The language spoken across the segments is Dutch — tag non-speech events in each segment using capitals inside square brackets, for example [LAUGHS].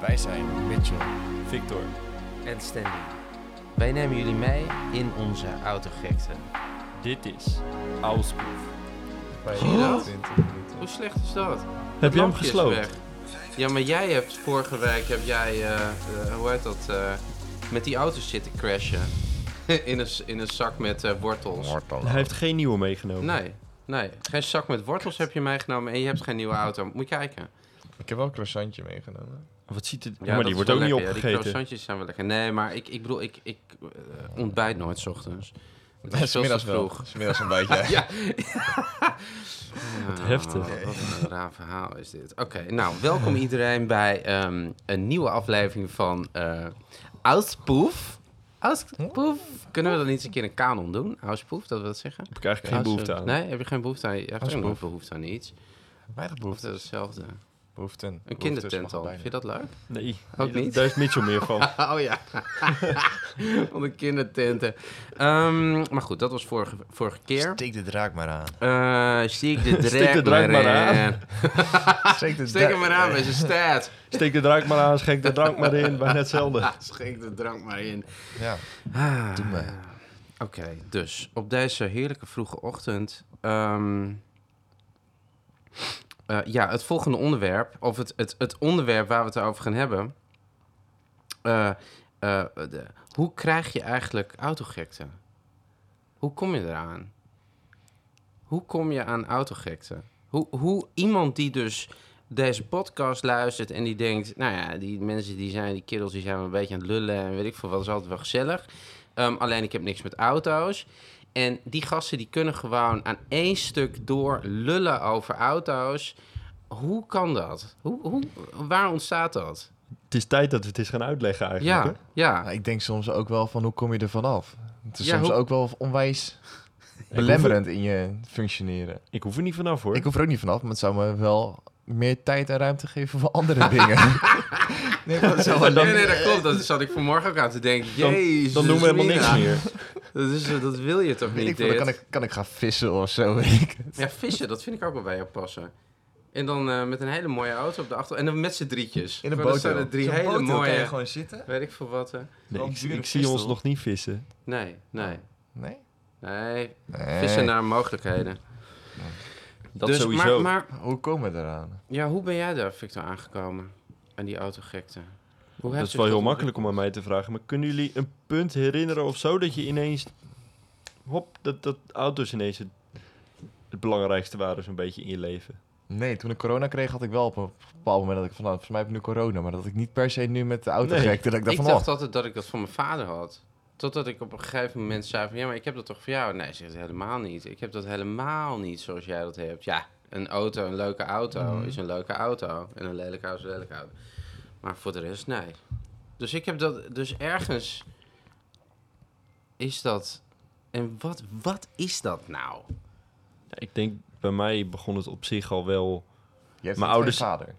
Wij zijn Mitchell. Victor. en Stanley. Wij nemen jullie mee in onze autogekte. Dit is Ausproef. 20 minuten. Hoe slecht is dat? Heb je hem gesloopt? weg. Ja, maar jij hebt vorige week, heb jij, eh, eh, hoe heet dat, eh, met die auto's zitten crashen. [LAUGHS] in, een, in een zak met eh, wortels. Wortel. Hij heeft geen nieuwe meegenomen. Nee, nee. Geen zak met wortels heb je meegenomen en je hebt geen nieuwe auto. Moet je kijken. Ik heb wel een croissantje meegenomen. Wat ziet het? Ja, maar dat die is wordt ook niet lekker, ja. Die opgegeten. croissantjes zijn wel lekker. Nee, maar ik, ik bedoel, ik, ik eh, ontbijt nooit 's ochtends. [LAUGHS] Het Dat is is middags wel. vroeg. Smiddags een beetje. Ja. [LAUGHS] Wat Ah, heftig. Wat een raar verhaal is dit. Oké, nou, welkom [LAUGHS] iedereen bij ehm, een nieuwe aflevering van eh Auspoef. Auspoef. Kunnen we dan niet eens een keer een kanon doen? Auspoef, dat wil dat zeggen? Heb ik eigenlijk geen behoefte aan. Nee, heb je geen behoefte aan? Je hebt nooit behoefte aan iets. Weinig Of behoefte. is het hetzelfde? Een kindertent al. Vind je dat leuk? Nee, Ook nee, niet? daar is Mitchell meer van. [LAUGHS] Oh ja. [LAUGHS] Van de kindertenten. Ehm, maar goed, dat was vorige, vorige keer. Steek de draak maar aan. Eh Steek de [LAUGHS] Steek de draak draak maar maar aan. Steek de Steek hem maar aan bij zijn staat. Steek de drank maar aan, schenk de drank maar in. Bijna hetzelfde. Schenk de drank maar in. Ja. Ah. Doe maar. Oké, dus op deze heerlijke vroege ochtend. ehm, eh, ja, het volgende onderwerp, of het, het, het onderwerp waar we het over gaan hebben. eh, eh, hoe krijg je eigenlijk autogekte? Hoe kom je eraan? Hoe kom je aan autogekte? Hoe, hoe iemand die dus deze podcast luistert en die denkt... nou ja, die mensen die zijn, die kerels, die zijn een beetje aan het lullen... en weet ik veel, wat is altijd wel gezellig. Ehm, alleen ik heb niks met auto's. En die gasten die kunnen gewoon aan één stuk door lullen over auto's. Hoe kan dat? Hoe, hoe, waar ontstaat dat? Het is tijd dat we het eens gaan uitleggen eigenlijk. Ja, hè? ja. Nou, ik denk soms ook wel van hoe kom je er vanaf? Het is Ja, soms hoe- ook wel onwijs belemmerend in je functioneren. Ik hoef er niet vanaf hoor. Ik hoef er ook niet vanaf, maar het zou me wel meer tijd en ruimte geven voor andere [LAUGHS] dingen. nee, dat zou wel nee, nee, dat klopt. Dat zat ik vanmorgen ook aan te denken. Dan- Jezus, Dan doen we helemaal niks meer. Dat, is, dat wil je toch niet, ik dan dit? kan ik, kan ik gaan vissen of zo. weet ik het. Ja, vissen, dat vind ik ook wel bij jou passen. En dan eh, met een hele mooie auto op de achter... En dan met z'n drietjes. In een boot. staan er drie hele boot kan mooie... je gewoon zitten. Weet ik veel wat. eh. Nee, ik, zie ons nog niet vissen. Nee, nee. Nee? Nee, Nee. vissen naar mogelijkheden. Dat dus, sowieso. Maar, maar Hoe komen we eraan? ja, hoe ben jij daar, Victor, aangekomen? Aan die autogekte? Hoe dat is wel heel makkelijk om aan mij te vragen. Maar kunnen jullie een punt herinneren of zo dat je ineens... Hop, dat, dat auto's ineens het, het belangrijkste waren zo'n beetje in je leven. Nee, toen ik corona kreeg had ik wel op een bepaald moment dat ik van, nou, volgens mij heb ik nu corona. Maar dat ik niet per se nu met de auto Nee. gekte. Dat ik van, dacht oh, altijd dat ik dat van mijn vader had. Totdat ik op een gegeven moment zei van... Ja, maar ik heb dat toch voor jou? Nee, zegt helemaal niet. Ik heb dat helemaal niet zoals jij dat hebt. Ja, een auto, een leuke auto Mhm. is een leuke auto. En een lelijke auto is een lelijke auto. Maar voor de rest, nee. Dus ik heb dat... Dus ergens is dat... En wat, wat is dat nou? Ja, ik denk, bij mij begon het op zich al wel... je hebt Mijn ouders- vader.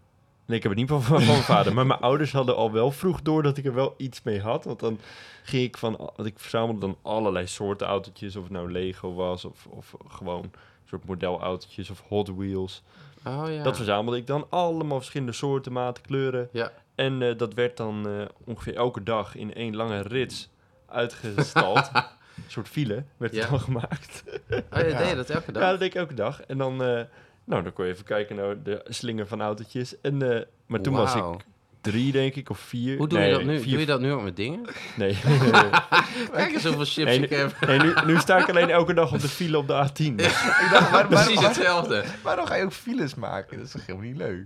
Nee, ik heb het niet van, van mijn vader. Maar mijn ouders hadden al wel vroeg door dat ik er wel iets mee had. Want dan ging ik van... Want ik verzamelde dan allerlei soorten autootjes. Of het nou Lego was of, of gewoon een soort modelautootjes of Hot Wheels. Oh ja. Dat verzamelde ik dan. Allemaal verschillende soorten, maten, kleuren. Ja. En eh, dat werd dan eh, ongeveer elke dag in één lange rits uitgestald. [LAUGHS] een soort file werd Ja. het dan gemaakt. Oh, ja, [LAUGHS] Ja. deed je dat elke dag? Ja, dat deed ik elke dag. En dan, eh, nou, dan kon je even kijken naar de slinger van autootjes. En, maar toen was ik drie, denk ik, of vier. Hoe doe Nee, je dat nu? Vier, Doe je dat nu ook met dingen? Nee. [LAUGHS] Kijk eens hoeveel chips Nee, ik heb. nee nu, nu sta ik alleen elke dag op de file op de A10. Ik dacht, waar, Precies hetzelfde. waarom ga je ook files maken? Dat is toch helemaal niet leuk?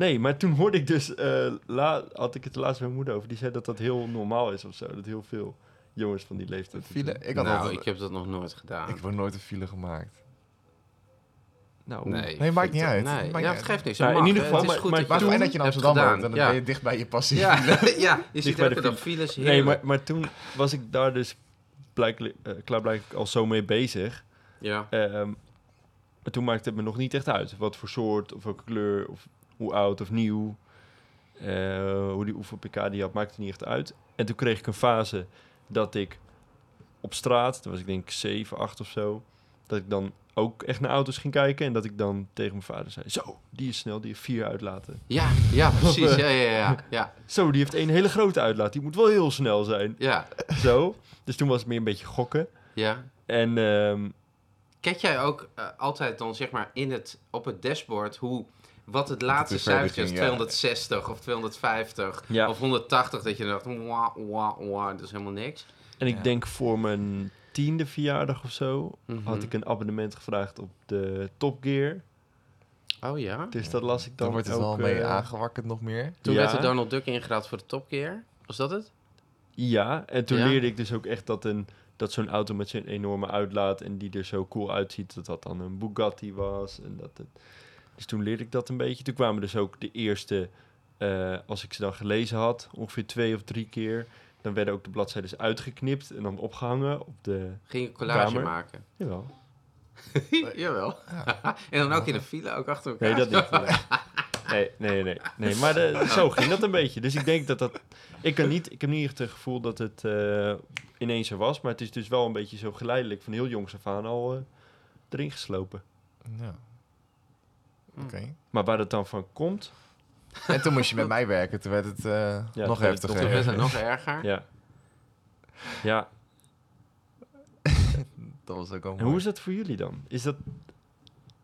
Nee, maar toen hoorde ik dus, eh, la, had ik het laatst met mijn moeder over. Die zei dat dat heel normaal is of zo. Dat heel veel jongens van die leeftijd. File? Ik had nou, altijd- ik heb dat nog nooit gedaan. Ik heb nog nooit een file gemaakt. Nou, Nee, Nee, maakt niet uit. Nee, Maakt ja, het geeft niks. Het in ieder geval, het is maar- goed maar dat Maar je dat je in Amsterdam gedaan. woont, dan ja. ben je dicht bij je passie. Ja, [LAUGHS] ja, je ziet elke dag file. files. Nee, heerlijk. maar, maar toen was ik daar dus blijkbaar, eh, klaarblijkelijk al zo mee bezig. Ja, Ehm, maar toen maakte het me nog niet echt uit. Wat voor soort, of welke kleur, of hoe oud of nieuw. eh, hoe die hoeveel pk die had, maakte niet echt uit. En toen kreeg ik een fase dat ik op straat, toen was ik denk ik 7, 8 of zo, dat ik dan ook echt naar auto's ging kijken. En dat ik dan tegen mijn vader zei... Zo, die is snel, die heeft vier uitlaten. Ja, ja, precies. Ja, ja, ja. Ja, [LAUGHS] Zo, die heeft één hele grote uitlaat. Die moet wel heel snel zijn. ja. Zo. Dus toen was het meer een beetje gokken. ja. En ehm, Kijk jij ook eh, altijd dan zeg maar in het, op het dashboard hoe... Wat het laatste cijfertje is, ging, ja. 260 of 250 Ja. of 180, dat je dacht, wah, wah, wah, dat is helemaal niks. En ik Ja. denk voor mijn tiende verjaardag of zo... Mhm. had ik een abonnement gevraagd op de Top Gear. Oh ja? Dus dat las ik dan Dan wordt het wel elke- mee aangewakkerd nog meer. Toen Ja. werd de Donald Duck ingeruild voor de Top Gear. Was dat het? Ja, en toen Ja? leerde ik dus ook echt dat, een, dat zo'n auto met zo'n enorme uitlaat... en die er zo cool uitziet, dat dat dan een Bugatti was. En dat het, dus toen leerde ik dat een beetje. Toen kwamen dus ook de eerste... eh, als ik ze dan gelezen had, ongeveer twee of drie keer... dan werden ook de bladzijden uitgeknipt en dan opgehangen op de... Ging je collage Kamer. maken? Jawel. [LAUGHS] Jawel. [LAUGHS] en dan ook in de file, ook achter elkaar. Nee, dat niet. [LAUGHS] Nee, nee, nee. nee. Maar de, zo ging dat een beetje. Dus ik denk dat dat... Ik, kan niet, ik heb niet echt het gevoel dat het eh, ineens er was. Maar het is dus wel een beetje zo geleidelijk van heel jongs af aan al eh, erin geslopen. Ja. Hm. Oké. Maar waar het dan van komt... En toen moest je met mij werken. Toen werd het eh, Ja, nog heftiger. Toen werd het nog [LAUGHS] erger. Ja. Ja. [LAUGHS] Dat was ook al En hoe is dat voor jullie dan? Is dat...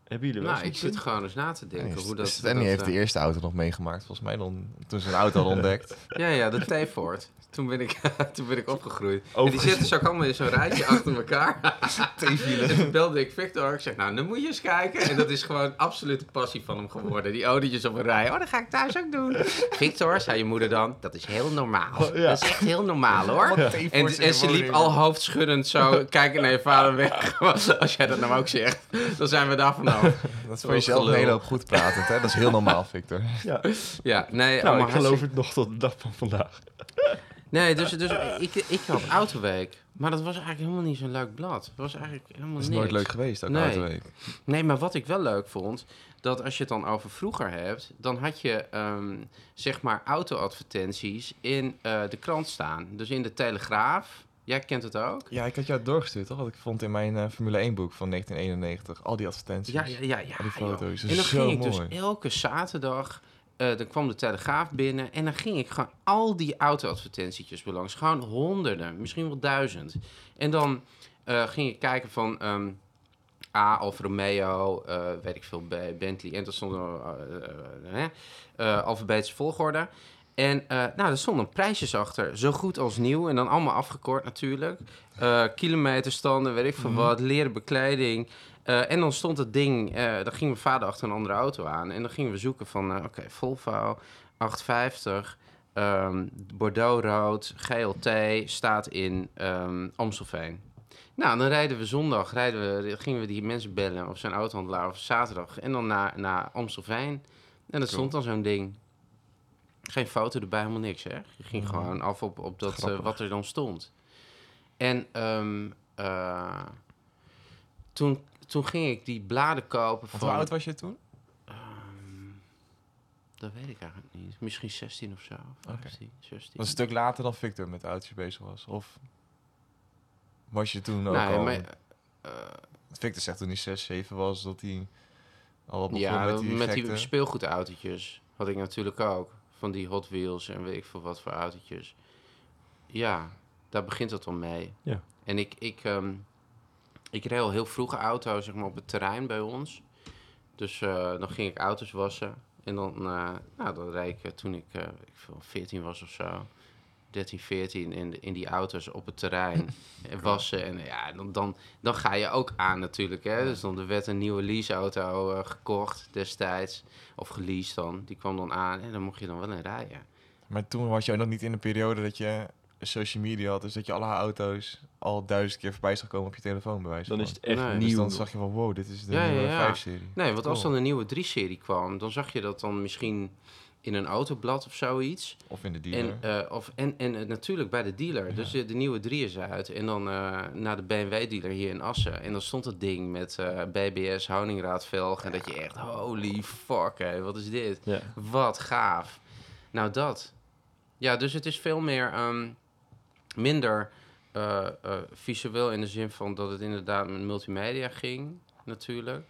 Hebben jullie wel Nou, ik zit punt? gewoon eens na te denken Nee, hoe dat... Stanley dat, heeft eh, de eerste auto nog meegemaakt, volgens mij dan, toen ze een auto had ontdekt. [LAUGHS] Ja, ja, de T-Ford. Toen ben ik, [LAUGHS] toen ben ik opgegroeid. En die zitten zo allemaal in zo'n rijtje [LAUGHS] achter elkaar. [LAUGHS] En toen belde ik Victor. Ik zeg, nou, dan moet je eens kijken. En dat is gewoon absolute passie van hem geworden. Die autootjes op een rij. Oh, dat ga ik thuis ook doen. Victor, zei je moeder dan, dat is heel normaal. Oh, ja. Dat is echt heel normaal, hoor. En, en ze liep al hoofdschuddend zo kijken naar je vader weg. Als jij dat nou ook zegt, dan zijn we daar vanaf. Dat is voor jezelf een hele hoop goed pratend, hè? Dat is heel normaal, Victor. Ja. Ja, nee, Nou, allemaal ik geloof hartstikke- het nog tot de dag van vandaag. Nee, dus, dus ik, ik had Autoweek. Maar dat was eigenlijk helemaal niet zo'n leuk blad. Het was eigenlijk helemaal Dat is niks. nooit leuk geweest, ook Nee. autoweek. Nee, maar wat ik wel leuk vond, dat als je het dan over vroeger hebt, dan had je ehm, zeg maar auto-advertenties in eh, de krant staan. Dus in de Telegraaf. Jij kent het ook? Ja, ik had jou het doorgestuurd, toch? Wat ik vond in mijn eh, Formule 1 boek van 1991. Al die advertenties. Ja, ja, ja. ja Al die foto's. Dat En dan is zo ging ik mooi. dus elke zaterdag, eh dan kwam de Telegraaf binnen en dan ging ik gewoon al die auto-advertentietjes belangs. Gewoon honderden, misschien wel duizend. En dan eh, ging ik kijken van ehm, A, Alfa Romeo, eh, weet ik veel, Bentley. En er stond eh, eh, eh, alfabetische volgorde. En eh, nou, er stonden prijsjes achter, zo goed als nieuw. En dan allemaal afgekort natuurlijk. Eh, kilometerstanden, weet ik veel Mhm. wat, leren bekleding. Eh, en dan stond het ding, eh dan ging mijn vader achter een andere auto aan. En dan gingen we zoeken van, eh, oké, Volvo 850, ehm Bordeaux rood, GLT, staat in ehm Amstelveen. Nou, dan rijden we zondag, rijden we, gingen we die mensen bellen of zijn autohandelaar of zaterdag. En dan naar, naar Amstelveen. En dat stond dan zo'n ding. Geen foto erbij, helemaal niks, hè? Je ging Mhm. gewoon af op, op dat, wat er dan stond. En ehm, eh, toen, toen ging ik die bladen kopen van... hoe oud was je toen? Ehm, dat weet ik eigenlijk niet. Misschien 16 of zo. Oké. 15, 16. Dat is een stuk later dan Victor met autootjes bezig was. Of was je toen ook Nee, al... maar, eh, Victor zegt toen hij 6, 7 was, dat hij al wat begon ja, met die met gekte. die speelgoedautootjes had ik natuurlijk ook. Van die Hot Wheels en weet ik veel wat voor autootjes. Ja, daar begint het al mee. Ja. En ik, ik, ehm, ik reed al heel vroeg auto zeg maar, op het terrein bij ons. Dus eh, dan ging ik auto's wassen. En dan, eh, nou, dan reed ik eh, toen ik, ik veel, 14 was of zo. 13, 14 in, de- in die auto's op het terrein [LAUGHS] en wassen. En ja, dan, dan, dan ga je ook aan natuurlijk. Hè? Dus dan er werd een nieuwe leaseauto eh, gekocht destijds. Of geleased dan. Die kwam dan aan en dan mocht je dan wel in rijden. Maar toen was je ook nog niet in een periode dat je social media had. Dus dat je alle auto's al duizend keer voorbij zag komen op je telefoon bij wijze Dan van. is het echt Nee. Dus nieuw. dan zag je van, wow, dit is de Ja, nieuwe ja. 5-serie. Nee, want als Cool. dan een nieuwe 3-serie kwam, dan zag je dat dan misschien in een autoblad of zoiets. Of in de dealer. En, eh, of, en, en eh, natuurlijk bij de dealer. Dus de nieuwe 3 is uit. En dan eh, naar de BMW-dealer hier in Assen. En dan stond het ding met eh, BBS, honingraadvelg. En dat je echt, holy fuck, hé, wat is dit? Ja. Wat gaaf. Nou, dat. Ja, dus het is veel meer ehm, minder eh, eh, visueel in de zin van dat het inderdaad met multimedia ging. natuurlijk.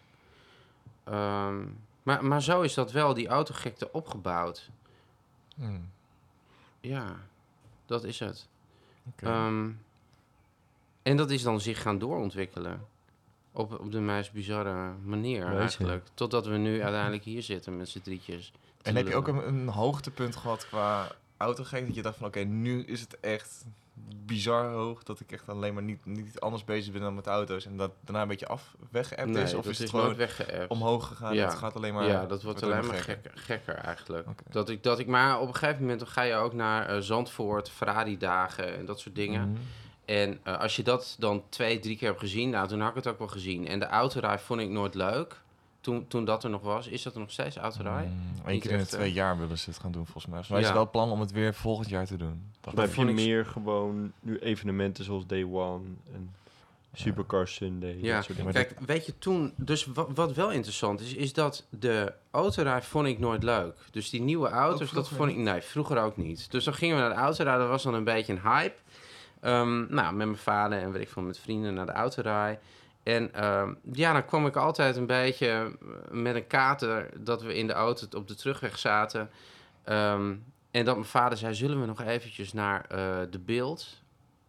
Ehm, maar, maar zo is dat wel, die autogekte, opgebouwd. Hmm, Ja, dat is het. Ehm, en dat is dan zich gaan doorontwikkelen. Op, op de meest bizarre manier eigenlijk. Totdat we nu uiteindelijk hier zitten met z'n drietjes. en heb je ook een, een hoogtepunt gehad qua autogek? Dat je dacht van, oké, nu is het echt bizar hoog. Dat ik echt alleen maar niet, niet anders bezig ben dan met auto's. En dat daarna een beetje af weggeëpt Nee, is? Of dat is het gewoon omhoog gegaan? Ja. Het gaat alleen maar... ja, dat wordt alleen maar gekker. gekker, eigenlijk. Dat ik, dat ik, maar op een gegeven moment dan ga je ook naar eh, Zandvoort, Ferrari-dagen en dat soort dingen. Mhm. En eh, als je dat dan twee, drie keer hebt gezien, nou, toen had ik het ook wel gezien. En de autorij vond ik nooit leuk. Toen, toen dat er nog was. Is dat er nog steeds autorij? Mm, Eén Niet keer in de twee eh. jaar willen ze het gaan doen, volgens mij. Is Ja. het wel het plan om het weer volgend jaar te doen. Dat Dan heb je meer gewoon nu evenementen zoals Day One en Supercar Sunday. Ja, dat soort dingen. maar Kijk, weet je, toen... Dus wat, wat wel interessant is, is dat de autorij vond ik nooit leuk. Dus die nieuwe auto's, dat vroeger vond ik... Nee, vroeger ook niet. Dus dan gingen we naar de autorij, dat was dan een beetje een hype. Ehm, nou, met mijn vader en weet ik veel, met vrienden naar de autorij. En ehm, ja, dan kwam ik altijd een beetje eh, met een kater dat we in de auto op de terugweg zaten. Ehm, en dat mijn vader zei, zullen we nog eventjes naar eh, de beeld?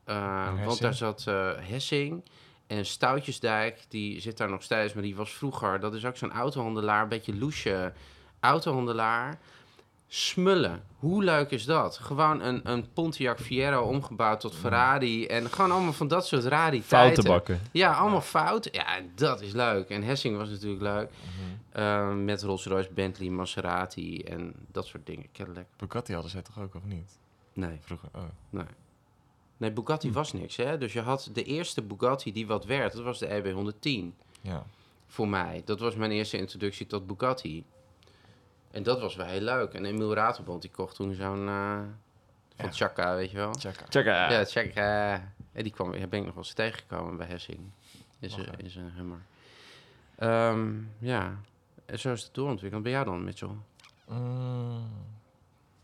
Eh, want daar zat eh, Hessing en Stoutjesdijk, die zit daar nog steeds, maar die was vroeger, dat is ook zo'n autohandelaar, een beetje loesje autohandelaar. Smullen, hoe leuk is dat? Gewoon een, een Pontiac Fiero omgebouwd tot Ferrari en gewoon allemaal van dat soort rariteiten. Fouten bakken. Ja, allemaal fout. Ja, dat is leuk. En Hessing was natuurlijk leuk. Mhm. Eh, met Rolls-Royce, Bentley, Maserati en dat soort dingen. Cadillac. Bugatti hadden zij toch ook, of niet? Nee, Vroeger, oh. nee. Nee, Bugatti was niks, hè. Dus je had de eerste Bugatti die wat werd. Dat was de E EB110 Ja. voor mij. Dat was mijn eerste introductie tot Bugatti. En dat was wel heel leuk. En Emil Raterband die kocht toen zo'n... eh van Ja. Chaka, weet je wel. Chaka. Ja, Chaka. En die kwam, daar ben ik nog wel eens tegengekomen bij Hessing. Is, een- is een hummer. Ehm, ja, en zo is het doorontwikkeld. Ben jij dan, Mitchell? Mm.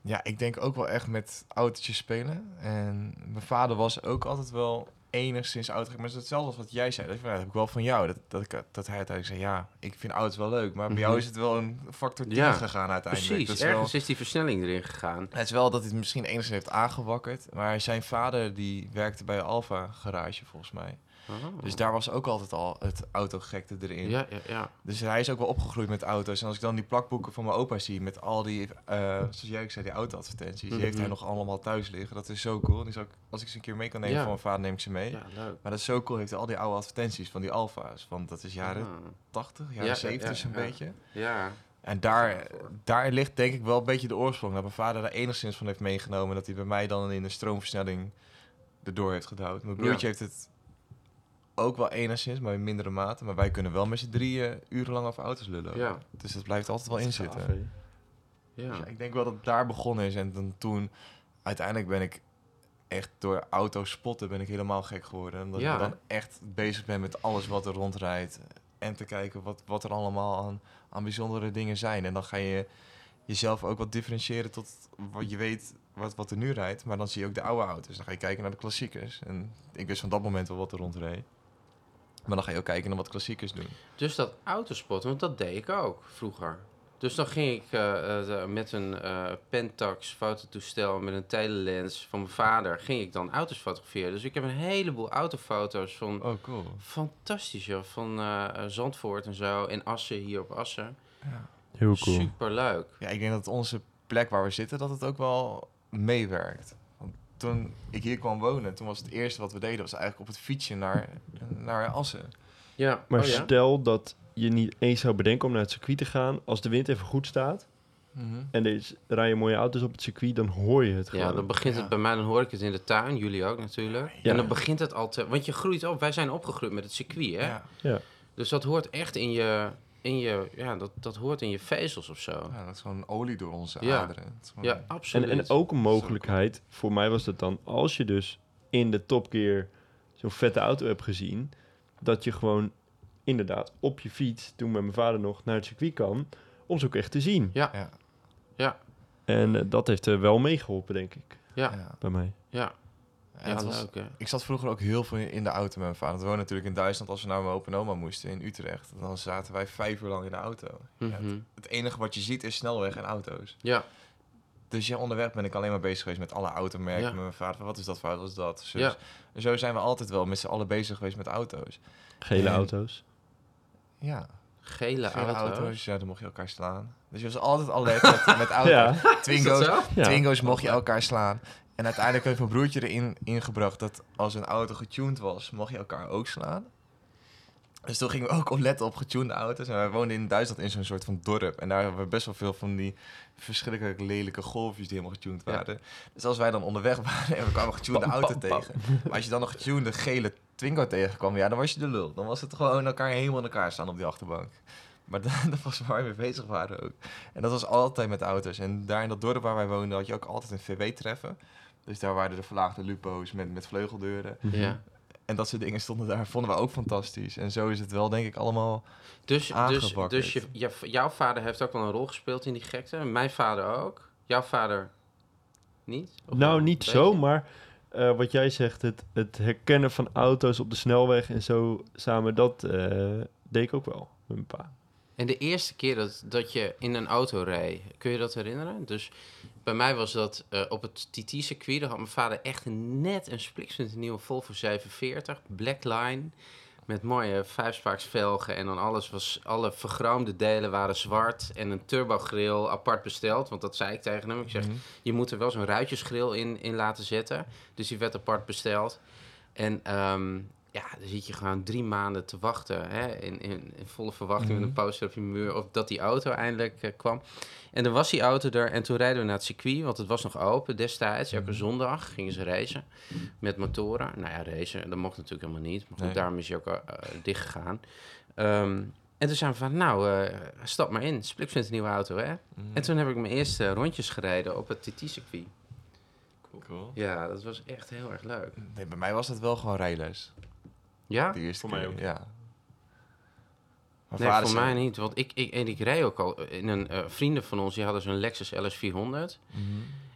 Ja, ik denk ook wel echt met autootjes spelen. En mijn vader was ook altijd wel enigszins autogek. Maar het is hetzelfde als wat jij zei. Dat, heb ik wel van jou. Dat, dat, ik, dat hij uiteindelijk zei, ja, ik vind auto's wel leuk. Maar bij jou Mhm. is het wel een factor 10 Ja, gegaan uiteindelijk. Precies, Dat is wel, ergens is die versnelling erin gegaan. het is wel dat hij het misschien enigszins heeft aangewakkerd. Maar zijn vader die werkte bij Alfa Garage volgens mij. Oh. Dus daar was ook altijd al het autogekte erin. Ja, ja, ja. Dus hij is ook wel opgegroeid met auto's. En als ik dan die plakboeken van mijn opa zie met al die, eh, zoals jij ook zei, die auto-advertenties, die heeft hij Mhm. nog allemaal thuis liggen. Dat is zo cool. Als ik ze een keer mee kan nemen Ja. van mijn vader, neem ik ze mee. Ja, leuk. Maar dat is zo cool. Heeft hij al die oude advertenties van die Alfa's. Want dat is jaren Ah, 80, jaren Ja, ja, 70 ja, zo'n ja. beetje. ja. En daar, daar ligt denk ik wel een beetje de oorsprong. Dat mijn vader daar enigszins van heeft meegenomen. Dat hij bij mij dan in de stroomversnelling erdoor heeft gedouwd. Mijn broertje heeft het ook wel enigszins, maar in mindere mate. Maar wij kunnen wel met z'n drieën urenlang over auto's lullen. Ja. Dus dat blijft altijd wel in zitten. Gaaf, hè? Ja. Dus ja, ik denk wel dat het daar begonnen is. En dan toen, uiteindelijk ben ik echt door auto's spotten ben ik helemaal gek geworden. Omdat Ja. ik dan echt bezig ben met alles wat er rondrijdt. En te kijken wat, wat er allemaal aan, aan bijzondere dingen zijn. En dan ga je jezelf ook wat differentiëren tot wat je weet wat, wat er nu rijdt. Maar dan zie je ook de oude auto's. Dan ga je kijken naar de klassiekers. En ik wist van dat moment wel wat er rondreed. Maar dan ga je ook kijken naar wat klassiekers doen. Dus dat autospotten, want dat deed ik ook vroeger. Dus dan ging ik eh, eh, met een eh, Pentax fototoestel met een telelens van mijn vader, ging ik dan auto's fotograferen. Dus ik heb een heleboel autofoto's van Oh, cool. fantastisch joh, van eh, Zandvoort en zo en Assen hier op Assen. Ja. Heel cool. Super leuk. Ja, ik denk dat onze plek waar we zitten, dat het ook wel meewerkt. Toen ik hier kwam wonen, toen was het eerste wat we deden, was eigenlijk op het fietsje naar, naar Assen. Ja, Maar oh ja? stel dat je niet eens zou bedenken om naar het circuit te gaan. Als de wind even goed staat en er is- rijden mooie auto's op het circuit, dan hoor je het gewoon. Ja, dan begint Ja. het bij mij, dan hoor ik het in de tuin, jullie ook natuurlijk. Ja. En dan begint het al te... Want je groeit op, wij zijn opgegroeid met het circuit, hè? Ja, Ja. Dus dat hoort echt in je, in je, ja, dat, dat hoort in je vezels of zo. ja, dat is gewoon olie door onze Ja. aderen. Gewoon- Ja, En, absoluut. en ook een mogelijkheid, voor mij was dat dan, als je dus in de Top Gear zo'n vette auto hebt gezien, dat je gewoon inderdaad op je fiets, toen met mijn vader nog, naar het circuit kan, om ze ook echt te zien. Ja, Ja, ja, En eh, dat heeft er wel meegeholpen, denk ik, ja, ja. bij mij. ja. Ja, Ja, het was- leuk hè? ik zat vroeger ook heel veel in de auto met mijn vader. We woonden natuurlijk in Duitsland. Als we naar mijn opa en oma moesten in Utrecht, dan zaten wij vijf uur lang in de auto. Ja, het, Mhm. het enige wat je ziet is snelweg en auto's. Ja, Dus ja, onderweg ben ik alleen maar bezig geweest met alle automerken. Ja. Met mijn vader van, wat is dat voor auto, wat is dat? Zus. Ja. En zo zijn we altijd wel met z'n allen bezig geweest met auto's. Gele En- auto's. Ja, gele, gele auto's. auto's. Ja, dan mocht je elkaar slaan. Dus je was altijd alert [LAUGHS] met, met auto's. Twingo's? Ja. Twingo's mocht je elkaar slaan. En uiteindelijk heeft mijn broertje erin ingebracht dat als een auto getuned was, mocht je elkaar ook slaan. Dus toen gingen we ook opletten op getunede auto's. En wij woonden in Duitsland in zo'n soort van dorp. En daar hebben we best wel veel van die verschrikkelijk lelijke golfjes die helemaal getuned Ja. waren. Dus als wij dan onderweg waren en we kwamen een getunede auto tegen. Maar als je dan nog een getunede gele Twingo tegenkwam, ja, dan was je de lul. Dan was het gewoon elkaar helemaal in elkaar staan op die achterbank. Maar dat, [LAUGHS] dat was waar we mee bezig waren ook. En dat was altijd met auto's. En daar in dat dorp waar wij woonden had je ook altijd een VW-treffen. Dus daar waren de verlaagde lupo's met, met vleugeldeuren. Ja. En dat soort dingen stonden daar, vonden we ook fantastisch. En zo is het wel, denk ik, allemaal... Dus, dus, dus je, je- jouw vader heeft ook wel een rol gespeeld in die gekte. Mijn vader ook. Jouw vader niet? Of Nou, niet zo, je? maar eh, wat jij zegt, het, het herkennen van auto's op de snelweg en zo samen, dat eh, deed ik ook wel met mijn pa. En de eerste keer dat, dat je in een auto reed, kun je dat herinneren? Dus bij mij was dat eh, op het TT-circuit. Daar had mijn vader echt een, net een spliksplinter nieuwe Volvo 47, Black Line. Met mooie vijfspaaksvelgen en dan alles was, alle vergroomde delen waren zwart. En een turbogrill apart besteld. Want dat zei ik tegen hem. Ik zeg, Mhm. je moet er wel zo'n ruitjesgrill in, in laten zetten. Dus die werd apart besteld. En ehm, ja, dan zit je gewoon drie maanden te wachten. Hè, in, in, in volle verwachting met Mhm. een poster op je muur. Of dat die auto eindelijk eh, kwam. En dan was die auto er. En toen rijden we naar het circuit. Want het was nog open destijds. Elke Mhm. zondag gingen ze racen. Met motoren. Nou ja, racen. Dat mocht natuurlijk helemaal niet. Maar goed, Nee. daarom is hij ook uh, dicht gegaan. Ehm, en toen zijn we van, nou, stap maar in. Spliksplinter nieuwe auto, hè? Mhm. En toen heb ik mijn eerste rondjes gereden op het TT-circuit. Cool. Ja, dat was echt heel erg leuk. Nee, bij mij was het wel gewoon rijles. Ja? De eerste Voor mij ook. Ja. Mijn Nee, voor zei- mij niet. Want ik, ik, en ik reed ook al in een eh, vrienden van ons, die hadden zo'n Lexus LS400. Mhm.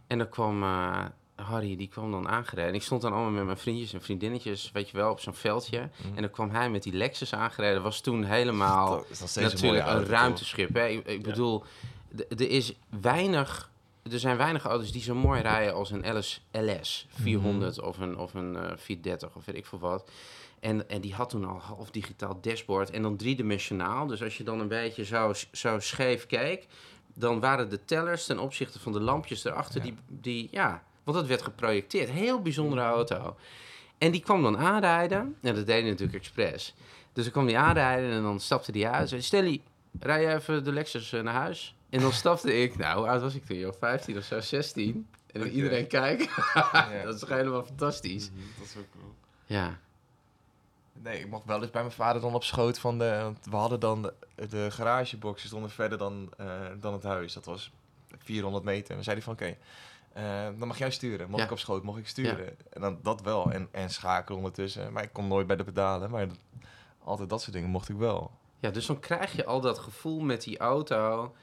En dan kwam eh, Harry, die kwam dan aangereden. Ik stond dan allemaal met mijn vriendjes en vriendinnetjes, weet je wel, op zo'n veldje. Mhm. En dan kwam hij met die Lexus aangereden. Was toen helemaal Dat natuurlijk een, ruimteschip. Hè? Ik, ik bedoel, er is weinig... Er zijn weinig auto's die zo mooi rijden als een LS, LS 400 of een, of een eh 430 of weet ik veel wat. En, en die had toen al half digitaal dashboard en dan driedimensionaal. Dus als je dan een beetje zo, zo scheef keek, dan waren de tellers ten opzichte van de lampjes erachter, Ja. die, die, ja, want dat werd geprojecteerd. Heel bijzondere auto. En die kwam dan aanrijden. En dat deed hij natuurlijk expres. Dus dan kwam hij aanrijden en dan stapte hij uit. Zei, Stelly, rij je even de Lexus eh, naar huis? En dan stapte ik, nou, hoe oud was ik toen, joh? 15 of zo, 16. En dan iedereen kijken. [LAUGHS] Ja. dat is helemaal fantastisch. Dat is ook cool. Ja. Nee, ik mocht wel eens bij mijn vader dan op schoot van de... Want we hadden dan de, de garagebox, stonden verder dan, eh, dan het huis. Dat was 400 meter. En dan zei hij van, oké, eh, dan mag jij sturen. Mocht Ja. ik op schoot, mocht ik sturen. En dan dat wel. En, en schakelen ondertussen. Maar ik kon nooit bij de pedalen. Maar altijd dat soort dingen mocht ik wel. Ja, dus dan krijg je al dat gevoel met die auto.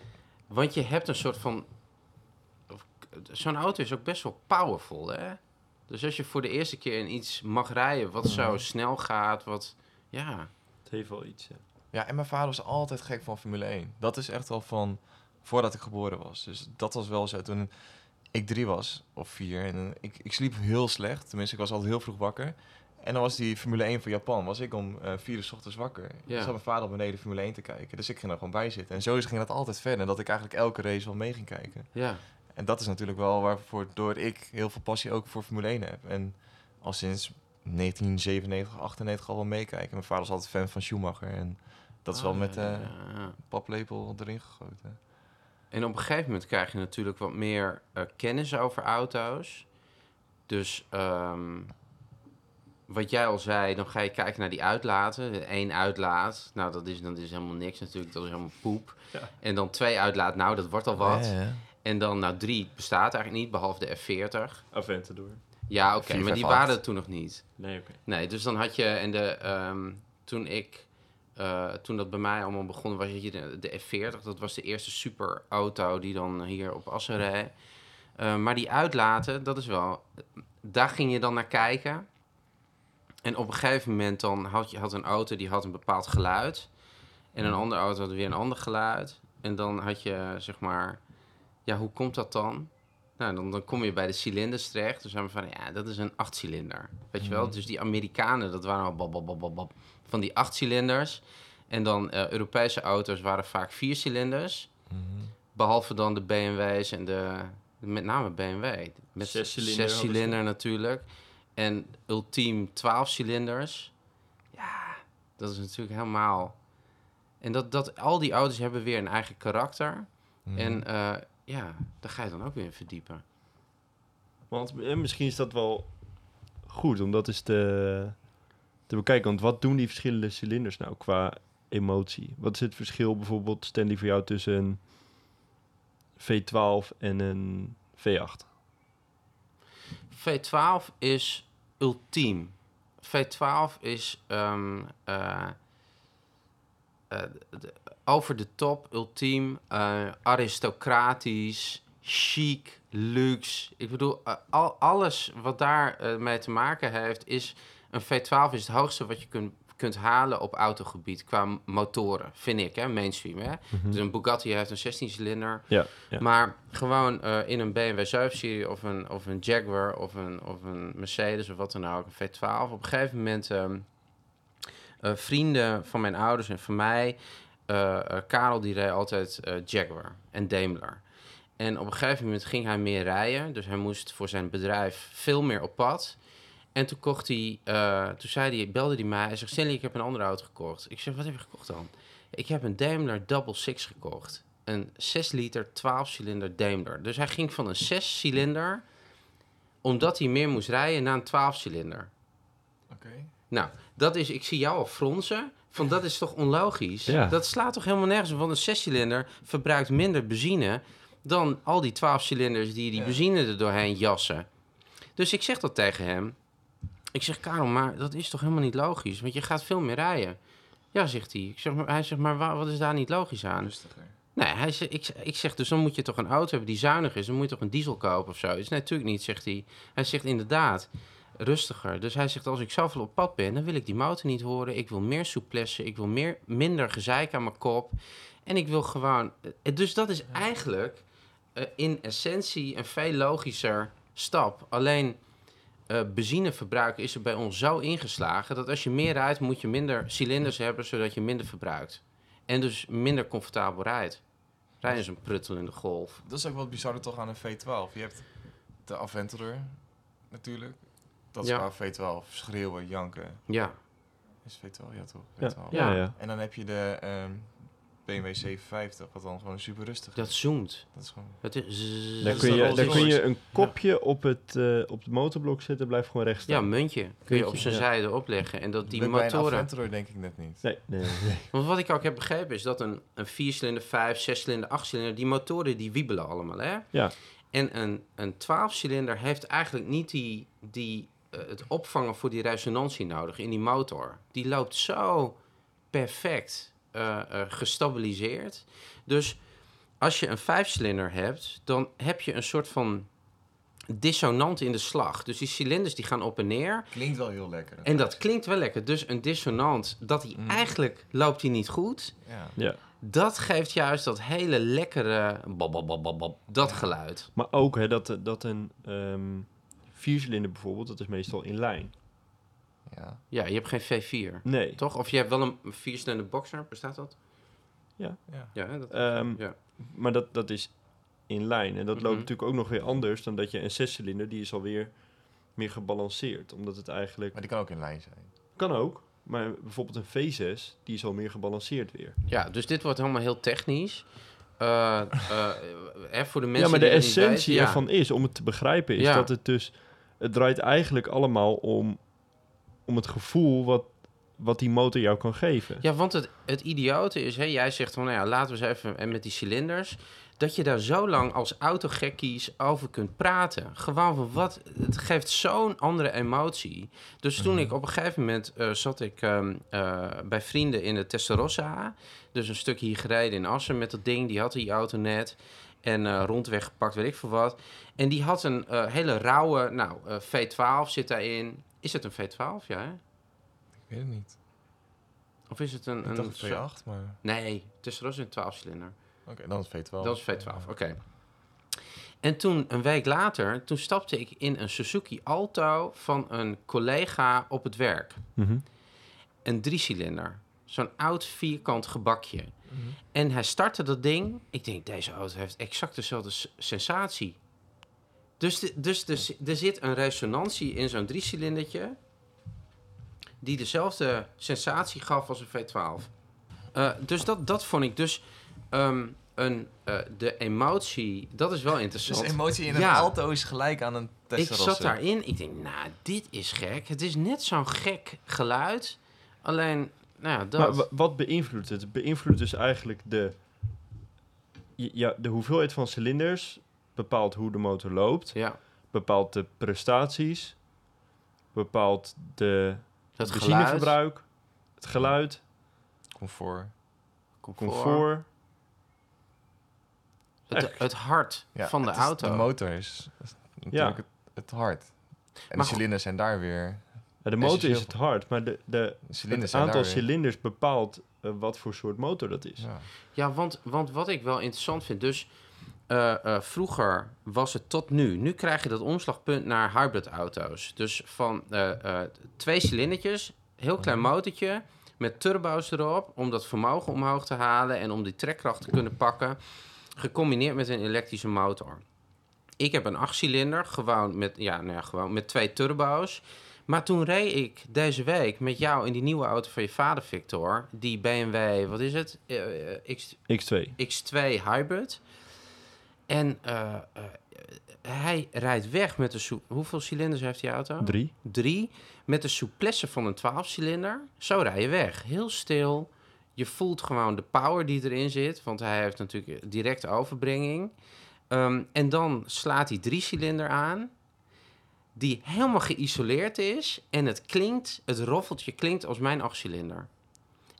Want je hebt een soort van. Zo'n auto is ook best wel powerful, hè? Dus als je voor de eerste keer in iets mag rijden wat zo Mhm. snel gaat, wat. Ja. Het heeft wel iets, ja. Ja, en mijn vader was altijd gek van Formule 1. Dat is echt al van voordat ik geboren was. Dus dat was wel zo. Toen ik drie was, of vier, en ik, ik sliep heel slecht. Tenminste, ik was altijd heel vroeg wakker. En dan was die Formule 1 van Japan, was ik om eh vier uur 's ochtends wakker. Ja. Ja. zat mijn vader op beneden Formule 1 te kijken. Dus ik ging er gewoon bij zitten. En zo ging dat altijd verder. Dat ik eigenlijk elke race wel mee ging kijken. Ja. En dat is natuurlijk wel waarvoor door ik heel veel passie ook voor Formule 1 heb. En al sinds 1997, 98 al wel meekijken. Mijn vader was altijd fan van Schumacher. En dat is wel Ah, met ja, ja. paplepel erin gegoten. En op een gegeven moment krijg je natuurlijk wat meer eh, kennis over auto's. Dus ehm, wat jij al zei, dan ga je kijken naar die uitlaten. Eén uitlaat, nou dat is, dat is helemaal niks natuurlijk, dat is helemaal poep. Ja. En dan twee uitlaat, nou dat wordt al wat. Ja, ja. En dan, nou drie bestaat eigenlijk niet, behalve de F40. Aventador. Ja, oké, maar die waren er toen nog niet. Nee, oké. Nee, dus dan had je, en de, ehm, toen ik, eh, toen dat bij mij allemaal begon, was je de, de F40. Dat was de eerste superauto die dan hier op Assen reed. Eh, maar die uitlaten, dat is wel, daar ging je dan naar kijken. En op een gegeven moment dan had je had een auto die had een bepaald geluid. En een andere auto had weer een ander geluid. En dan had je, zeg maar... Ja, hoe komt dat dan? Nou, dan, dan kom je bij de cilinders terecht. Dus zijn we van, ja, dat is een achtcilinder. Weet je wel? Dus die Amerikanen, dat waren al bab, bab, bab, bab, bab, van die achtcilinders. En dan eh, Europese auto's waren vaak viercilinders. Mhm. Behalve dan de BMW's en de... Met name BMW. Met Zescilinder zes cilinder natuurlijk. En ultiem 12 cilinders. Ja, dat is natuurlijk helemaal... En dat, dat, al die auto's hebben weer een eigen karakter. Mhm. En eh, ja, daar ga je dan ook weer in verdiepen. Want eh, misschien is dat wel goed om dat eens te, te bekijken. Want wat doen die verschillende cilinders nou qua emotie? Wat is het verschil bijvoorbeeld, Stanley, voor jou tussen een V12 en een V8? V12 is ultiem. V12 is ehm, eh, eh, over de top, ultiem, eh, aristocratisch, chic, luxe. Ik bedoel, al, alles wat daar eh, mee te maken heeft, is... Een V12 is het hoogste wat je kunt, kunt halen op autogebied qua motoren, vind ik, hè, mainstream. Hè? Dus een Bugatti heeft een 16-cilinder. Ja, ja. Maar gewoon eh, in een BMW 7-serie of een, of een Jaguar of een, of een Mercedes of wat dan ook, een V12. Op een gegeven moment, eh, vrienden van mijn ouders en van mij, eh, Karel die reed altijd Jaguar en Daimler. En op een gegeven moment ging hij meer rijden, dus hij moest voor zijn bedrijf veel meer op pad. En toen kocht hij, eh, toen zei hij, belde hij mij, hij zegt, Stanley, ik heb een andere auto gekocht. Ik zeg, wat heb je gekocht dan? Ik heb een Daimler Double Six gekocht. Een 6 liter 12 cilinder Daimler. Dus hij ging van een 6 cilinder, omdat hij meer moest rijden, naar een 12 cilinder. Oké. Nou, dat is, ik zie jou al fronsen. Van dat is toch onlogisch? Ja. Dat slaat toch helemaal nergens op? Want een 6 cilinder verbruikt minder benzine dan al die 12 cilinders die die Ja. benzine er doorheen jassen. Dus ik zeg dat tegen hem. Ik zeg, Karel, maar dat is toch helemaal niet logisch? Want je gaat veel meer rijden. Ja, zegt hij. Ik zeg, maar, hij zegt, maar wa- wat is daar niet logisch aan? Rustiger. Nee, hij zegt, ik, ik zeg, dus dan moet je toch een auto hebben die zuinig is. Dan moet je toch een diesel kopen of zo. Is nee, natuurlijk niet, zegt hij. Hij zegt inderdaad, rustiger. Dus hij zegt, als ik zoveel op pad ben, dan wil ik die motor niet horen. Ik wil meer souplesse, ik wil meer, minder gezeik aan mijn kop. En ik wil gewoon... eh, Dus dat is eigenlijk eh, in essentie een veel logischer stap. Alleen eh benzineverbruik is er bij ons zo ingeslagen... dat als je meer rijdt, moet je minder cilinders hebben... zodat je minder verbruikt. En dus minder comfortabel rijdt. Rijden is een pruttelende golf. Dat is ook wat bizarder toch aan een V12. Je hebt de Aventurer natuurlijk. Dat is Ja. qua V12. Schreeuwen, janken. Ja, Is V12? Ja toch? Ja, V12. ja, ja. En dan heb je de ehm, BMW 750, wat dan gewoon super rustig dat is. zoomt. Dat is gewoon... Het is. Daar kun, je, daar kun je een kopje op, het, eh, op het motorblok zetten, blijft gewoon recht Ja, staan. muntje. Kun je op zijn ja. zijde opleggen. En dat die Bij- Bij een motoren... Denk ik net niet. Nee, nee, nee. [LAUGHS] Want wat ik ook heb begrepen is dat een, een 4-cilinder, 5, 6-cilinder, 8-cilinder... die motoren die wiebelen allemaal, hè? Ja. En een, een 12-cilinder heeft eigenlijk niet die, die, eh, het opvangen voor die resonantie nodig in die motor. Die loopt zo perfect gestabiliseerd. Dus als je een 5-cilinder hebt, dan heb je een soort van dissonant in de slag. Dus die cilinders die gaan op en neer. Klinkt wel heel lekker. En dat klinkt wel lekker. Dus een dissonant, dat hij Mm. eigenlijk loopt hij niet goed. Ja. Ja. Dat geeft juist dat hele lekkere bab, bab, bab, bab, bab, dat geluid. Maar ook hè, dat, dat een ehm viercilinder bijvoorbeeld, dat is meestal in lijn. Ja. Ja, je hebt geen V4, Nee. toch? Of je hebt wel een viercilinder boxer, bestaat dat? ja. Ja, hè, dat, Ehm, ja. Maar dat, dat is in lijn. En dat Mhm. loopt natuurlijk ook nog weer anders dan dat je een zescilinder, die is alweer meer gebalanceerd. Omdat het eigenlijk... Maar die kan ook in lijn zijn. Kan ook. Maar bijvoorbeeld een V6, die is al meer gebalanceerd weer. ja, dus dit wordt helemaal heel technisch. Eh, eh, hè, voor de mensen ja, maar de essentie ja. ervan is, om het te begrijpen, is Ja. dat het dus... Het draait eigenlijk allemaal om, om het gevoel wat, wat die motor jou kan geven. Ja, want het, het idiote is, hè, jij zegt van, nou ja, laten we eens even en met die cilinders, dat je daar zo lang als autogekkies over kunt praten. Gewoon van wat, het geeft zo'n andere emotie. Dus toen Mhm. ik op een gegeven moment eh, zat ik ehm, eh, bij vrienden in de Testarossa, dus een stuk hier gereden in Assen met dat ding, die had die auto net. En eh, rondweg gepakt, weet ik veel wat. En die had een hele rauwe, nou, eh, V12 zit daarin. Is het een V12? Ja, hè? Ik weet het niet. Of is het een... Ik een dacht zo- V8, maar... Nee, het is een 12-cilinder. Oké, dan is het V12. Dat is V12, oké. En toen, een week later, toen stapte ik in een Suzuki Alto van een collega op het werk. Mhm. Een driecilinder. Zo'n oud vierkant gebakje. Mhm. En hij startte dat ding. Ik denk, deze auto heeft exact dezelfde sensatie. Dus, de, dus de, er zit een resonantie in zo'n driecilindertje... die dezelfde sensatie gaf als een V12. Eh, dus dat, dat vond ik dus... ehm, een, eh, de emotie, dat is wel Dus interessant. emotie in een Ja. Alto is gelijk aan een ik Testarossa. zat daarin, ik denk, nou, dit is gek. Het is net zo'n gek geluid. Alleen, nou ja, dat... Maar wa- wat beïnvloedt het? Het beïnvloedt dus eigenlijk de, ja, de hoeveelheid van cilinders, bepaalt hoe de motor loopt, ja, bepaalt de prestaties, bepaalt de het geluid, benzineverbruik, het geluid, Comfort. comfort, comfort. het, het hart Ja, van de het is- auto. De motor is, is natuurlijk het, het hart. En Maar de cilinders zijn daar weer... Ja, de motor is het hard, maar de, de, het aantal cilinders bepaalt eh, wat voor soort motor dat is. Ja. Ja, want, want wat ik wel interessant vind, dus eh, eh, vroeger was het tot nu. Nu krijg je dat omslagpunt naar hybrid auto's. Dus van eh, twee cilindertjes, heel klein Mhm. motortje met turbo's erop om dat vermogen omhoog te halen en om die trekkracht te kunnen pakken, gecombineerd met een elektrische motor. Ik heb een achtcilinder, gewoon met, ja, nou ja, gewoon met twee turbo's. Maar toen reed ik deze week met jou in die nieuwe auto van je vader, Victor. Die BMW, wat is het? Eh, eh, X, X2. X2 Hybrid. En eh, eh, hij rijdt weg met de... Hoeveel cilinders heeft die auto? Drie. Drie. Met de souplesse van een 12-cilinder. Zo rij je weg. Heel stil. Je voelt gewoon de power die erin zit. Want hij heeft natuurlijk directe overbrenging. Ehm, en dan slaat hij drie-cilinder aan. Die helemaal geïsoleerd is. En het klinkt, het roffeltje klinkt als mijn achtcilinder.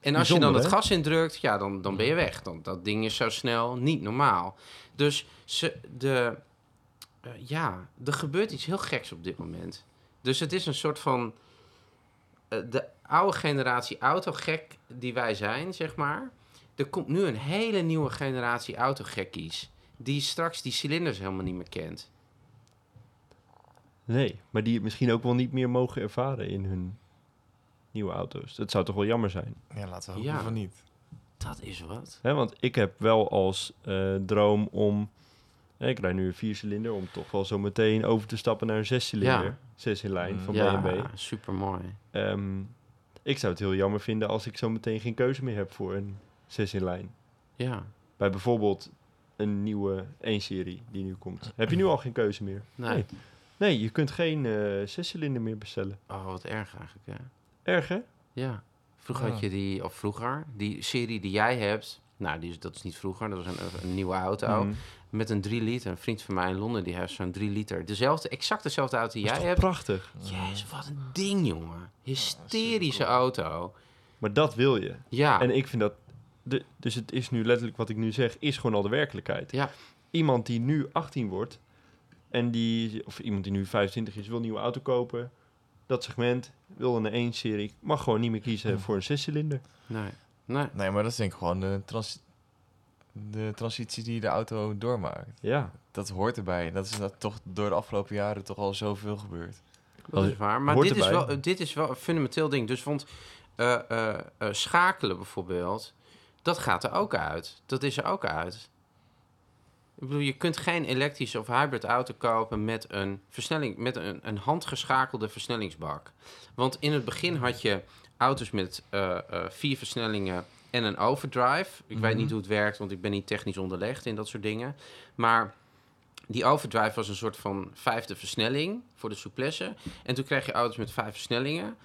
En als je dan het hè? gas indrukt, ja, dan, dan ben je weg. Dan, dat ding is zo snel niet normaal. Dus ze, de, eh, ja, er gebeurt iets heel geks op dit moment. Dus het is een soort van... eh, de oude generatie autogek die wij zijn, zeg maar. Er komt nu een hele nieuwe generatie autogekkies. Die straks die cilinders helemaal niet meer kent. Nee, maar die het misschien ook wel niet meer mogen ervaren in hun nieuwe auto's. Dat zou toch wel jammer zijn. ja, laten we hopen Ja. van niet. Dat is wat. Hè, want ik heb wel als eh, droom om... hè, ik rijd nu een viercilinder, om toch wel zo meteen over te stappen naar een zescilinder. Ja. Zes in lijn Mm. van ja, BMW. super mooi. Ehm, ik zou het heel jammer vinden als ik zo meteen geen keuze meer heb voor een zes in lijn. Ja, Bij bijvoorbeeld een nieuwe 1-serie die nu komt. Heb je nu al geen keuze meer? nee. Nee. Nee, je kunt geen eh zescilinder meer bestellen. Oh, wat erg eigenlijk, hè? Erg, hè? Ja. Vroeger Ja. had je die, of vroeger, die serie die jij hebt. Nou, die is, dat is niet vroeger, dat was een, een nieuwe auto. Mm. Met een 3 liter. Een vriend van mij in Londen, die heeft zo'n 3 liter. Dezelfde, exact dezelfde auto die jij hebt. prachtig. Jezus, wat een ding, jongen. Hysterische auto. Maar dat wil je. Ja. En ik vind dat... De, dus het is nu letterlijk wat ik nu zeg, is gewoon al de werkelijkheid. Ja. Iemand die nu 18 wordt en die, of iemand die nu 25 is, wil een nieuwe auto kopen. Dat segment, wil een 1-serie, mag gewoon niet meer kiezen voor een zescilinder. Nee. Nee. Nee, maar dat is denk ik gewoon de, trans de transitie die de auto doormaakt. Ja. Dat hoort erbij. Dat is dat toch door de afgelopen jaren toch al zoveel gebeurd. Dat is waar. Maar Hoort dit is, wel, dit is wel een fundamenteel ding. Dus vond eh, eh, eh, schakelen bijvoorbeeld, dat gaat er ook uit. Dat is er ook uit. Ik bedoel, je kunt geen elektrische of hybrid auto kopen met een versnelling, met een, een handgeschakelde versnellingsbak. Want in het begin had je auto's met eh, eh, vier versnellingen en een overdrive. Ik weet Mhm. niet hoe het werkt, want ik ben niet technisch onderlegd in dat soort dingen. Maar die overdrive was een soort van vijfde versnelling voor de souplesse. En toen kreeg je auto's met vijf versnellingen.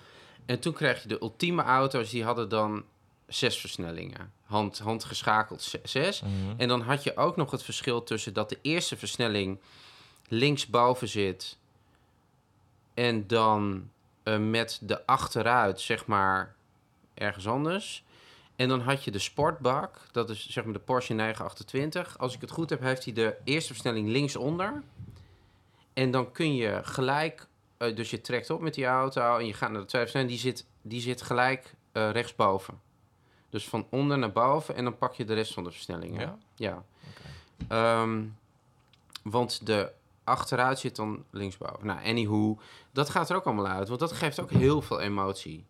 En toen kreeg je de ultieme auto's, die hadden dan zes versnellingen. Hand, handgeschakeld ze- zes. En dan had je ook nog het verschil tussen dat de eerste versnelling linksboven zit. En dan eh, met de achteruit, zeg maar, ergens anders. En dan had je de sportbak, dat is zeg maar de Porsche 928. Als ik het goed heb, heeft hij de eerste versnelling linksonder. En dan kun je gelijk, eh, dus je trekt op met die auto en je gaat naar de tweede versnelling, die zit, die zit gelijk eh, rechtsboven. Dus van onder naar boven en dan pak je de rest van de versnellingen. Ja? Ja. Ehm, want de achteruit zit dan linksboven. Nou, anywho, dat gaat er ook allemaal uit. Want dat geeft ook heel veel emotie.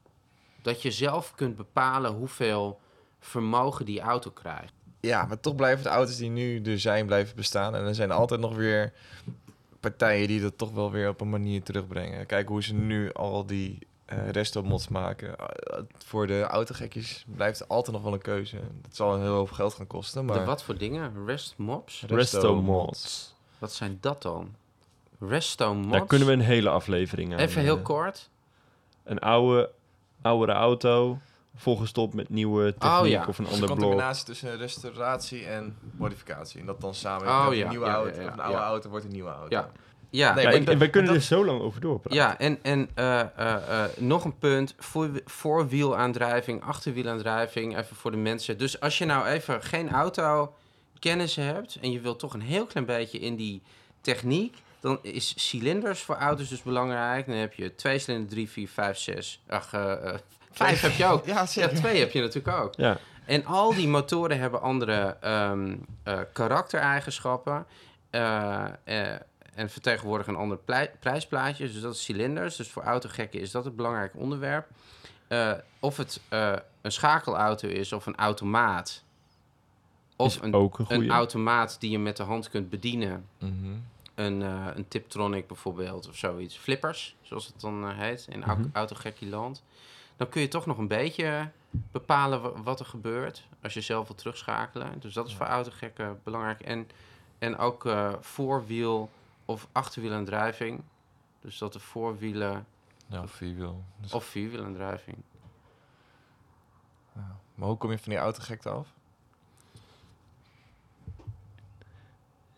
Dat je zelf kunt bepalen hoeveel vermogen die auto krijgt. Ja, maar toch blijven de auto's die nu er zijn, blijven bestaan. En er zijn altijd nog weer partijen die dat toch wel weer op een manier terugbrengen. Kijk hoe ze nu al die eh resto-mods maken. Eh, voor de autogekjes blijft er altijd nog wel een keuze. Dat zal een heel hoop geld gaan kosten, maar... De wat voor dingen? Rest mods? Resto mods. Wat zijn dat dan? Resto mods? Daar kunnen we een hele aflevering aan. Even heel kort. Een oude, oudere auto, volgestopt met nieuwe techniek Oh, ja. of een Dus ander een blok. combinatie tussen restauratie en modificatie. En dat dan samen Oh, ja, een nieuwe ja, auto. ja, ja, of een oude ja. auto wordt een nieuwe auto. Ja. Nee, Ja, maar ik- dat- en wij kunnen dat- er zo lang over doorpraten. Ja, en, en eh, eh, eh, nog een punt. Voor, voorwielaandrijving, achterwielaandrijving. Even voor de mensen. Dus als je nou even geen auto kennis hebt... en je wilt toch een heel klein beetje in die techniek... dan is cilinders voor auto's dus belangrijk. Dan heb je twee cilinder, drie, vier, vijf, zes... Ach, vijf heb je ook. [LAUGHS] Ja, twee heb je natuurlijk ook. Ja. En al die motoren hebben andere ehm, eh, karaktereigenschappen. eh, eh, en vertegenwoordigen een ander prijsplaatje. Dus dat is cilinders. Dus voor autogekken is dat het belangrijk onderwerp. Eh, of het eh, een schakelauto is of een automaat. Of een, een een automaat die je met de hand kunt bedienen. Mhm. Een, eh, een Tiptronic bijvoorbeeld of zoiets. Flippers, zoals het dan heet in mm land. Dan kun je toch nog een beetje bepalen wa- wat er gebeurt als je zelf wil terugschakelen. Dus dat is voor autogekken belangrijk. En, en ook voorwiel of achterwielaandrijving. Dus dat de voorwielen Ja, of vierwiel. Dus, of vierwielaandrijving. ja. Maar hoe kom je van die autogekte af?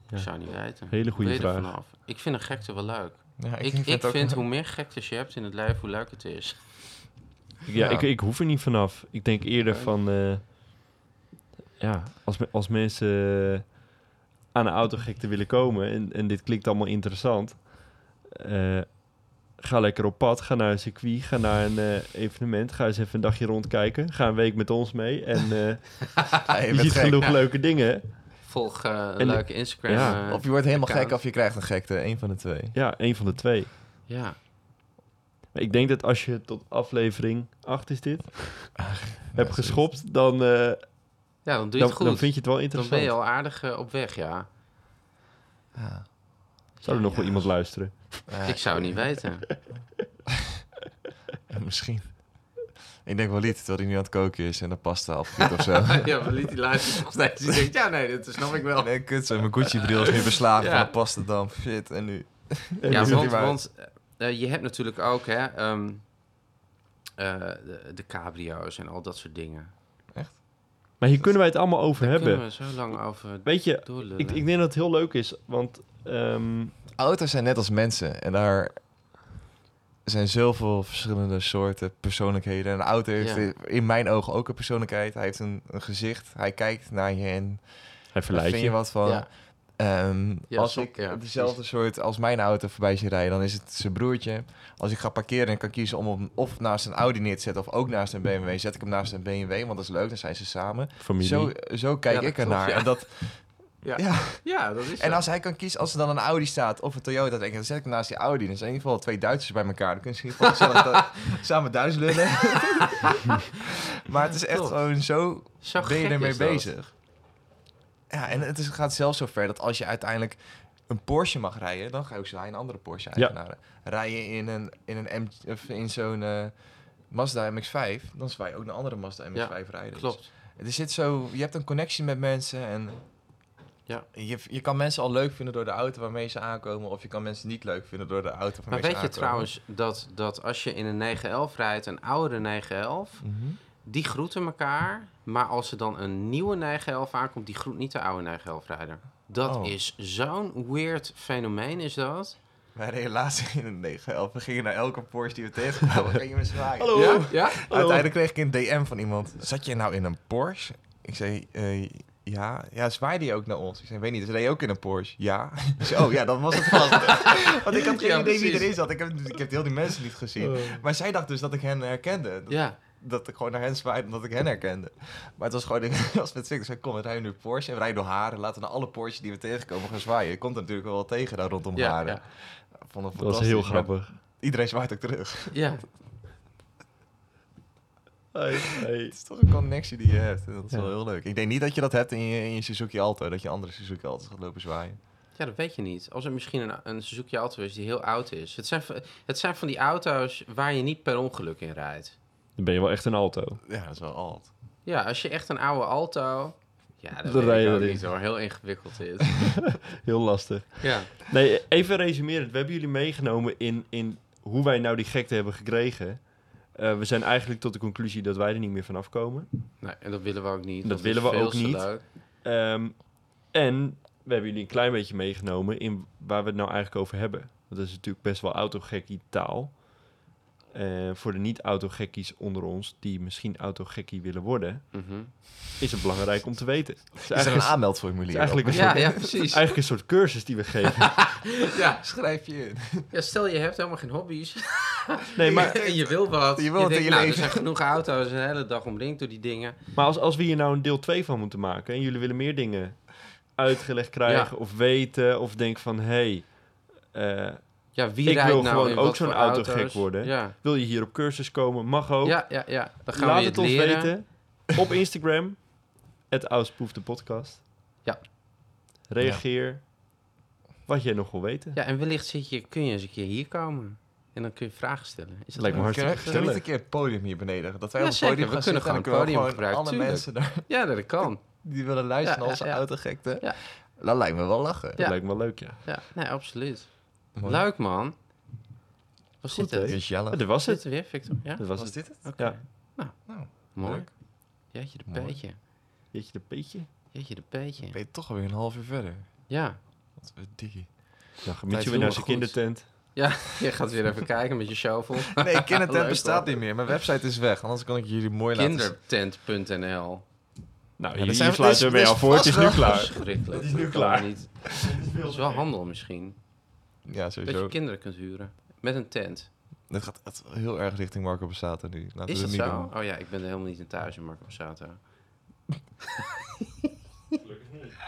Ja. Ik zou niet weten. Hele goede Weet er vraag. vanaf? Ik vind een gekte wel leuk. Ja, Ik, ik, vind hoe meer gektes je hebt in het leven, hoe leuker het is. Ja, Ja. Ik, ik hoef er niet vanaf. Ik denk eerder van... eh, ja, als, als mensen aan een autogekte willen komen... En, en dit klinkt allemaal interessant... eh, ga lekker op pad, ga naar een circuit, ga naar een eh, evenement... ga eens even een dagje rondkijken, ga een week met ons mee... en eh, [LAUGHS] Ja, je ziet gek. genoeg leuke dingen. Volg eh, een En- leuke Instagram. Ja. Of je wordt helemaal account. gek of je krijgt een gekte. Een van de twee. Ja, een van de twee. Ja. Maar ik denk dat als je tot aflevering 8 is dit... hebt Ja, geschopt, dan, eh, ja, dan doe je dan, het goed. dan vind je het wel Dan interessant. ben je al aardig eh, op weg, ja. Ja. Zou er nog Ja. wel iemand luisteren? Ik zou het niet weten. [LAUGHS] ja, misschien. Ik denk wel niet, terwijl hij nu aan het koken is en de pasta afgiet [LAUGHS] of zo. ja, maar liet die luisteren nog steeds. Die denkt, ja, nee, dat snap ik wel. Nee, kut zo. Mijn Gucci-bril is nu beslagen Ja. van de pastadamp. Shit, en nu... En Ja, want, want eh, je hebt natuurlijk ook hè, ehm, eh, de, de cabrio's en al dat soort dingen. Maar hier kunnen wij het allemaal over Daar hebben. kunnen we zo lang over Weet je, ik, ik denk dat het heel leuk is, want ehm, Auto's zijn net als mensen. En daar zijn zoveel verschillende soorten persoonlijkheden. Een auto heeft Ja. in mijn ogen ook een persoonlijkheid. Hij heeft een, een gezicht. Hij kijkt naar je en hij verleidt vind je je. wat van. Ja. Ehm, Ja, als ik ja, dezelfde soort als mijn auto voorbij zie rijden, dan is het zijn broertje. Als ik ga parkeren en kan kiezen om hem of naast een Audi neer te zetten of ook naast een BMW, zet ik hem naast een BMW, want dat is leuk, dan zijn ze samen. Familie. Zo, zo kijk Ja, ik ernaar. En, dat, [LAUGHS] Ja. ja. Ja, dat is en zo. als hij kan kiezen, als er dan een Audi staat of een Toyota, dan denk ik, dan zet ik hem naast die Audi. Dan zijn in ieder geval twee Duitsers bij elkaar. Dan kunnen ze in ieder geval [LAUGHS] da- samen Duits lullen. [LAUGHS] maar het is echt gewoon zo Zo ben je ermee bezig. Ja, en het is, gaat zelfs zo ver dat als je uiteindelijk een Porsche mag rijden, dan ga je ook zo een andere Porsche eigenaren. Rij je in een, in een M, of in zo'n eh, Mazda MX-5, dan zou je ook een andere Mazda MX-5 rijden. Dus Klopt. het is zit zo, je hebt een connectie met mensen en Ja. je, je kan mensen al leuk vinden door de auto waarmee ze aankomen, of je kan mensen niet leuk vinden door de auto waarmee Maar ze weet je trouwens dat, dat als je in een 911 rijdt, een oudere 911, Mhm. Die groeten elkaar. Maar als er dan een nieuwe 911 aankomt, die groet niet de oude 911 rijder. Dat Oh. is zo'n weird fenomeen, is dat. Wij reden laatst in een 911. We gingen naar elke Porsche die we tegenkwamen. Ging [LAUGHS] je me zwaaien. Hallo. Ja? Ja? Uiteindelijk kreeg ik een DM van iemand. Zat je nou in een Porsche? Ik zei, eh, ja. Ja, zwaaide je ook naar ons? Ik zei, weet niet, dus reed je ook in een Porsche? Ja. Ik zei, oh ja, dan was het vast. [LAUGHS] Want ik had geen Ja, idee wie precies. erin zat. Ik heb, ik heb heel die mensen niet gezien. Maar zij dacht dus dat ik hen herkende. Dat, Ja. Dat ik gewoon naar hen zwaaide omdat ik hen herkende. Maar het was gewoon, [LAUGHS] ik was met zei, kom, we rijden nu Porsche en we rijden door Haren. Laten we naar alle Porsche die we tegenkomen gaan zwaaien. Je komt er natuurlijk wel wat tegen daar rondom Ja, Haren. ja. Ik Vond het Dat was heel. Maar grappig. Iedereen zwaait ook terug. Ja. [LAUGHS] Hey, hey. Het is toch een connectie die je hebt. En Dat is Ja. wel heel leuk. Ik denk niet dat je dat hebt in je, in je Suzuki Alto. Dat je andere Suzuki Alto's gaat lopen zwaaien. Ja, dat weet je niet. Als er misschien een, een Suzuki Alto is die heel oud is. Het zijn, het zijn van die auto's waar je niet per ongeluk in rijdt. Dan ben je wel echt een alto. Ja, dat is wel alt. Ja, als je echt een oude Alto... Ja, dat weet ik ook erin. niet hoor. Heel ingewikkeld is. [LAUGHS] Heel lastig. ja. Nee, even resumerend. We hebben jullie meegenomen in, in hoe wij nou die gekte hebben gekregen. Eh, we zijn eigenlijk tot de conclusie dat wij er niet meer vanaf komen. Nee, en dat willen we ook niet. Dat willen is we ook niet. Ehm, en we hebben jullie een klein beetje meegenomen in waar we het nou eigenlijk over hebben. Want dat is natuurlijk best wel autogekkie taal. Eh, voor de niet-autogekkies onder ons, die misschien autogekkie willen worden, Mhm. is het belangrijk om te weten. Het is Is er een aanmeldformulier is eigenlijk, een, Ja, soort, ja, precies. eigenlijk een soort cursus die we geven. [LAUGHS] Ja. Schrijf je in. ja, stel je hebt helemaal geen hobby's. Nee, maar, [LAUGHS] en je wil wat. Je wilt in denkt, je nou, er leven. zijn genoeg auto's een hele dag omringd door die dingen. maar als, als we hier nou een deel 2 van moeten maken en jullie willen meer dingen uitgelegd krijgen of weten of denken van hé, hey, eh, Ja, wie Ik rijdt wil nou gewoon in ook zo'n autogek auto's? worden. Ja. wil je hier op cursus komen, mag ook. Ja, ja, ja. Dan gaan Laat we het het ons leren. weten op Instagram, [LAUGHS] het Auspoef de podcast. Ja. Reageer wat jij nog wil weten. Ja, en wellicht zit je, kun je eens een keer hier komen. En dan kun je vragen stellen. Is dat Lijkt me leuk? hartstikke we kunnen we niet gezellig. een keer het podium hier beneden? Dat wij Ja, op het zeker. podium We gaan kunnen gewoon het podium gebruiken, alle tuurlijk. mensen daar Ja, dat [LAUGHS] kan. die willen luisteren Ja, naar onze autogekte. Ja. Dat lijkt me wel lachen. Dat lijkt me wel leuk, ja. Ja, nee, absoluut. Mooi. Leuk, man. Was Goed, dit het? Gezellig. Ja, dit was het. weer, Victor? Ja? Dit was Was het. dit het? Oké. Ja. Nou, Mooi. leuk. Jeetje de Mooi. peetje. Jeetje de peetje. Jeetje de peetje. Ben je toch alweer een half uur verder? Ja. Wat een dikkie. Nou, Tijd gemiet je weer naar zijn kindertent. Ja, [LAUGHS] je gaat weer even kijken met je shovel. [LAUGHS] Nee, Kindertent [LAUGHS] bestaat niet meer. Mijn website is weg. Anders kan ik jullie mooi laten zien. Kindertent.nl. Nou, Ja, hier, er sluiten we is- mee af voor. Het is nu klaar. Het is nu Dat klaar. Niet. Dat is wel handel misschien. Ja, Dat je sowieso. kinderen kunt huren. Met een tent. Dit gaat heel erg richting Marco Bassato nu. Laten Is we dat niet zo? doen. Oh ja, ik ben helemaal niet in thuis in Marco Borsato. [LAUGHS]